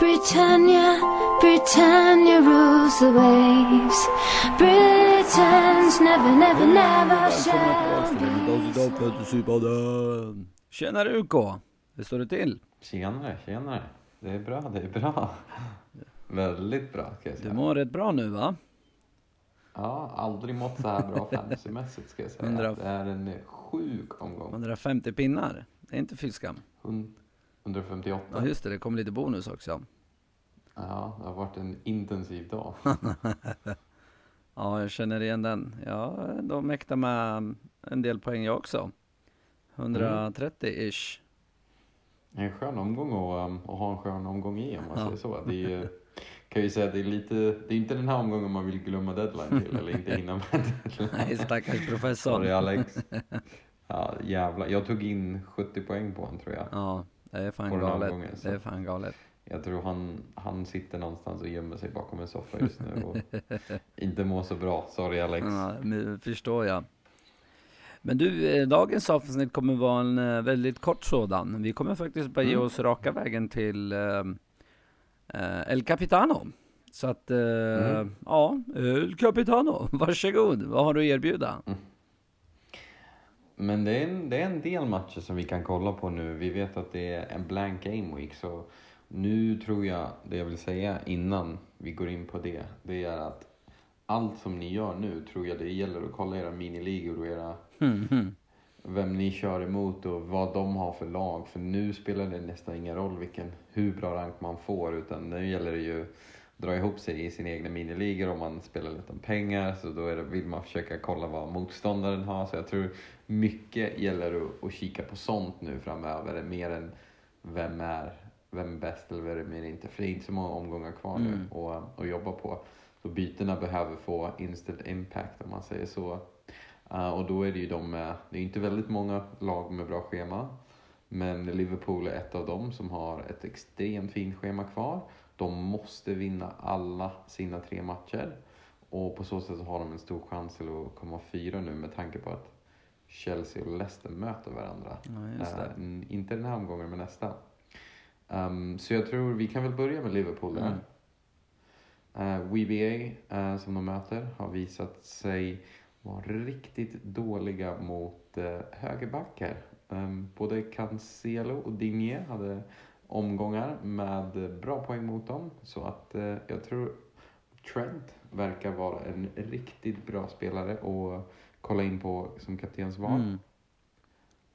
Britannia, Britannia rules the waves Britain's never, never, never shall be Tjenare UK! Hur står det till? Tjenare, tjenare. Det är bra, det är bra. Väldigt bra ska jag säga. Du mår rätt bra nu va? Ja, aldrig mått så här bra fantasymässigt ska jag säga. 100... Det är en sjuk omgång. 150 pinnar, det är inte fiskam. 100... 158. Ja just det, det kom lite bonus också. Ja, det har varit en intensiv dag. Ja, jag känner igen den. Ja, då mäktar med en del poäng jag också. 130-ish. En skön omgång att, um, att ha en skön omgång i om man Ja. säger så. Det är, kan ju säga att det är lite, det är inte den här omgången man vill glömma deadline till eller inte hinna med deadline. Nej, stackars professor. Sorry Alex. Ja jävlar, jag tog in 70 poäng på honom tror jag. Ja, det är fan galet. omgången, så. Det är fan galet. Jag tror han, han sitter någonstans och gömmer sig bakom en soffa just nu och inte mår så bra. Sorry Alex. Ja, förstår jag. Men du, eh, dagens avsnitt kommer vara en eh, väldigt kort sådan. Vi kommer faktiskt bara ge Mm. oss raka vägen till eh, El Capitano. Så att, eh, Mm. ja, El Capitano, varsågod. Vad har du att erbjuda? Men det är, en, det är en del matcher som vi kan kolla på nu. Vi vet att det är en blank game week så nu tror jag, det jag vill säga innan vi går in på det, det är att allt som ni gör nu tror jag det gäller att kolla era miniligor och era hmm. vem ni kör emot och vad de har för lag. För nu spelar det nästan ingen roll vilken, hur bra rank man får utan nu gäller det ju dra ihop sig i sina egna miniligor om man spelar lite om pengar så då det, vill man försöka kolla vad motståndaren har. Så jag tror mycket gäller att, att kika på sånt nu framöver mer än vem är, vem är bäst eller vem är inte. För det är inte så många omgångar kvar nu Mm. att, att jobba på. Så bytena behöver få instant impact om man säger så. Uh, och då är det ju de med, det är inte väldigt många lag med bra schema. Men Liverpool är ett av dem som har ett extremt fint schema kvar. De måste vinna alla sina tre matcher. Och på så sätt så har de en stor chans till att komma fyra nu med tanke på att Chelsea och Leicester möter varandra. Ja. Eh, n- inte den här omgången, men nästa. Ehm, så jag tror vi kan väl börja med Liverpool där. Uh, WBA eh, som de möter har visat sig vara riktigt dåliga mot uh, högerbackar. Um, både Cancelo och Digne hade omgångar med bra poäng mot dem. Så att eh, jag tror Trent verkar vara en riktigt bra spelare att kolla in på som kaptensval. Mm.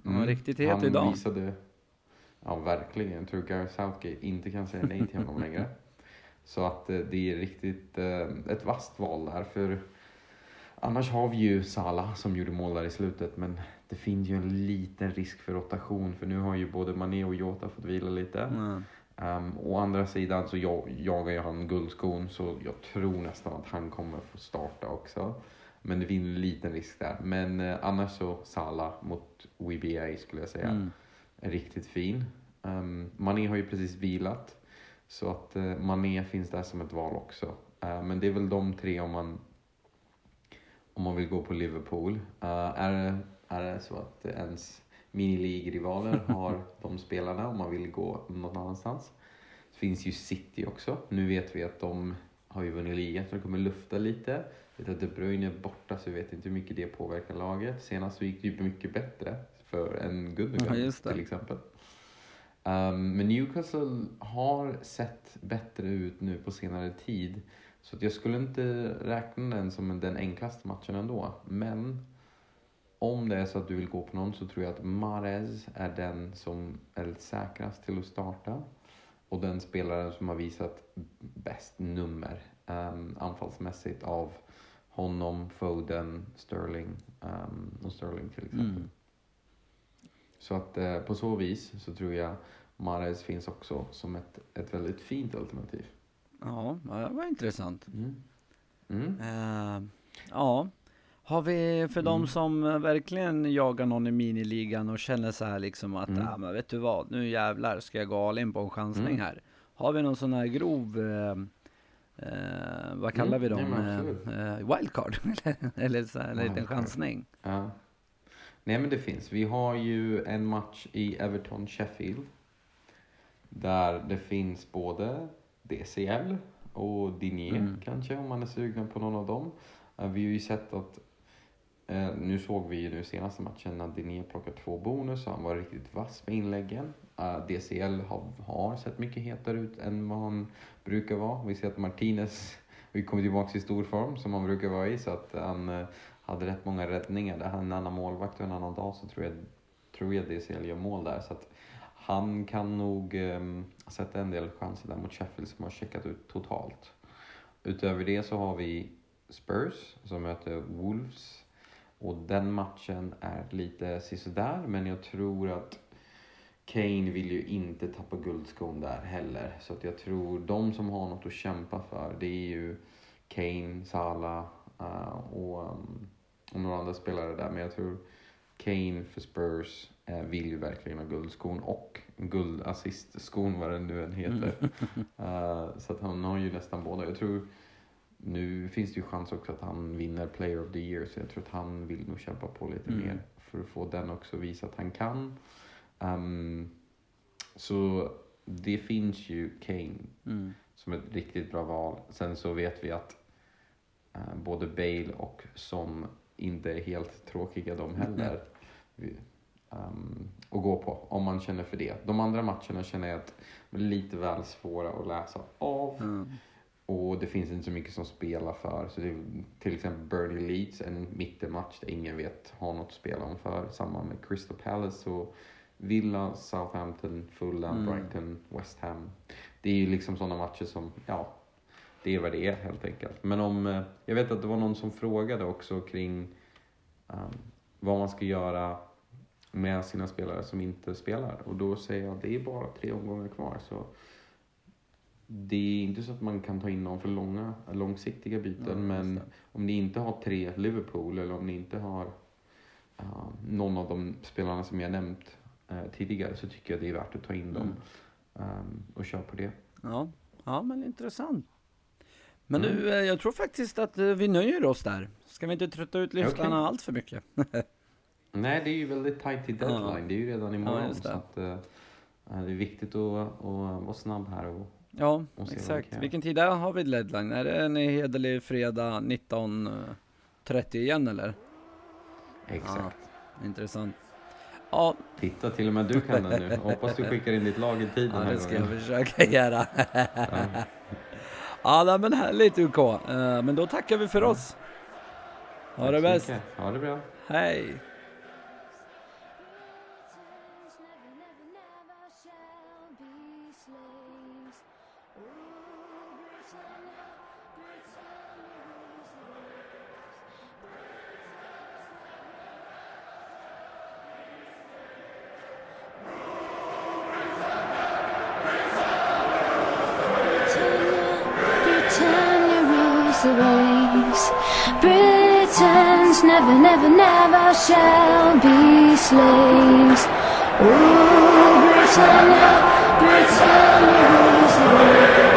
Han var riktigt het han idag. Visade, ja, verkligen. Jag tror Gareth Southgate inte kan säga nej till honom längre. Så att eh, det är riktigt eh, ett vasst val där. För annars har vi ju Salah som gjorde mål där i slutet. Men det finns ju en liten risk för rotation. För nu har ju både Mané och Jota fått vila lite. Ja. Um, å andra sidan så jag, jagar ju han guldskon så jag tror nästan att han kommer få starta också. Men det finns en liten risk där. Men eh, annars så Salah mot WBA skulle jag säga. Mm. Är riktigt fin. Um, Mané har ju precis vilat. Så att uh, Mané finns där som ett val också. Eh, men det är väl de tre om man, om man vill gå på Liverpool. Eh, är, är det så att ens miniligrivaler har de spelarna om man vill gå någon annanstans? Det finns ju City också. Nu vet vi att de har ju vunnit ligan så de kommer lufta lite. Jag vet att De Bruyne är borta så jag vet inte hur mycket det påverkar laget. Senast så gick det ju mycket bättre för en Gundogan Ja, till exempel. Um, men Newcastle har sett bättre ut nu på senare tid. Så att jag skulle inte räkna den som den enklaste matchen ändå. Men om det är så att du vill gå på någon så tror jag att Mahrez är den som är säkrast till att starta. Och den spelaren som har visat bäst nummer um, anfallsmässigt av honom, Foden, Sterling um, och Sterling till exempel. Mm. Så att eh, på så vis så tror jag Mahrez finns också som ett, ett väldigt fint alternativ. Ja, det var intressant. Mm. Mm. Eh, ja, har vi för de Mm. som eh, verkligen jagar någon i miniligan och känner så här liksom att, Mm. ah, men vet du vad, nu jävlar ska jag gå all in på en chansning Mm. här. Har vi någon sån här grov, eh, eh, vad kallar Mm, vi dem? nej. Eh, eh, wildcard? eller så här, en liten chansning? Ja. Nej men det finns. Vi har ju en match i Everton-Sheffield. Där det finns både DCL och Dinier Mm. kanske om man är sugen på någon av dem. Eh, vi har ju sett att eh, nu såg vi ju nu senaste matchen när Diné plockade två bonus och han var riktigt vass med inläggen. Eh, DCL har, har sett mycket hetare ut än vad han brukar vara. Vi ser att Martinez vi kommer tillbaka i stor form som han brukar vara i så att han eh, hade rätt många räddningar. Det här en annan målvakt och en annan dag så tror jag, tror jag DCL gör mål där. Så att han kan nog ehm, sätta en del chanser där mot Sheffield som har checkat ut totalt. Utöver det så har vi Spurs som möter Wolves. Och den matchen är lite sisådär men jag tror att Kane vill ju inte tappa guldskon där heller. Så att jag tror de som har något att kämpa för det är ju Kane, Salah uh, och, um, och några andra spelare där. Men jag tror Kane för Spurs uh, vill ju verkligen ha guldskon och guldassistskon vad den nu än heter. Uh, så att han har ju nästan båda. Jag tror nu finns det ju chans också att han vinner Player of the Year så jag tror att han vill nog kämpa på lite Mm. mer för att få den också och visa att han kan. Um, så det finns ju Kane Mm. som ett riktigt bra val. Sen så vet vi att eh, både Bale och Son inte är helt tråkiga de heller. Vi- ehm, att gå på om man känner för det. De andra matcherna känner jag att är lite väl svåra att läsa av. Mm. Och det finns inte så mycket som spelar för. Så det är till exempel Burnley Leeds, en mittenmatch där ingen vet har något att spela om för. Samma med Crystal Palace och Villa, Southampton, Fulham, Mm. Brighton, West Ham. Det är ju liksom sådana matcher som, ja, det är vad det är helt enkelt. Men om, eh, jag vet att det var någon som frågade också kring um, vad man ska göra med sina spelare som inte spelar. Och då säger jag, det är bara tre omgångar kvar. Så det är inte så att man kan ta in någon för långa, långsiktiga byten. Ja, men det. om ni inte har tre Liverpool eller om ni inte har uh, någon av de spelarna som jag nämnt eh, tidigare så tycker jag det är värt att ta in dem Mm. um, och köra på det. Ja. ja, men intressant. Men Mm. du, eh, jag tror faktiskt att vi nöjer oss där. Ska vi inte trötta ut lyssnarna Okej. allt för mycket? Nej, det är ju väldigt tight till deadline. Det är ju redan imorgon. just det. så att, eh, det är viktigt att, att vara snabb här. Och, Ja, exakt. Vilken tid är- har vi deadline? Är det en hederlig fredag 19.30 igen eller? exakt. Intressant. Ja, Titta, till och med du kan den nu. Hoppas du skickar in ditt lag i tid ja det ska jag gången. försöka göra. Ja. ja, men härligt UK. Eh, Men då tackar vi för oss. Ha Tack det bäst. mycket. Ha det bra. Hej. Britons the waves. Britons never, never, never shall be slaves. Oh, Britannia, Britannia rules the waves.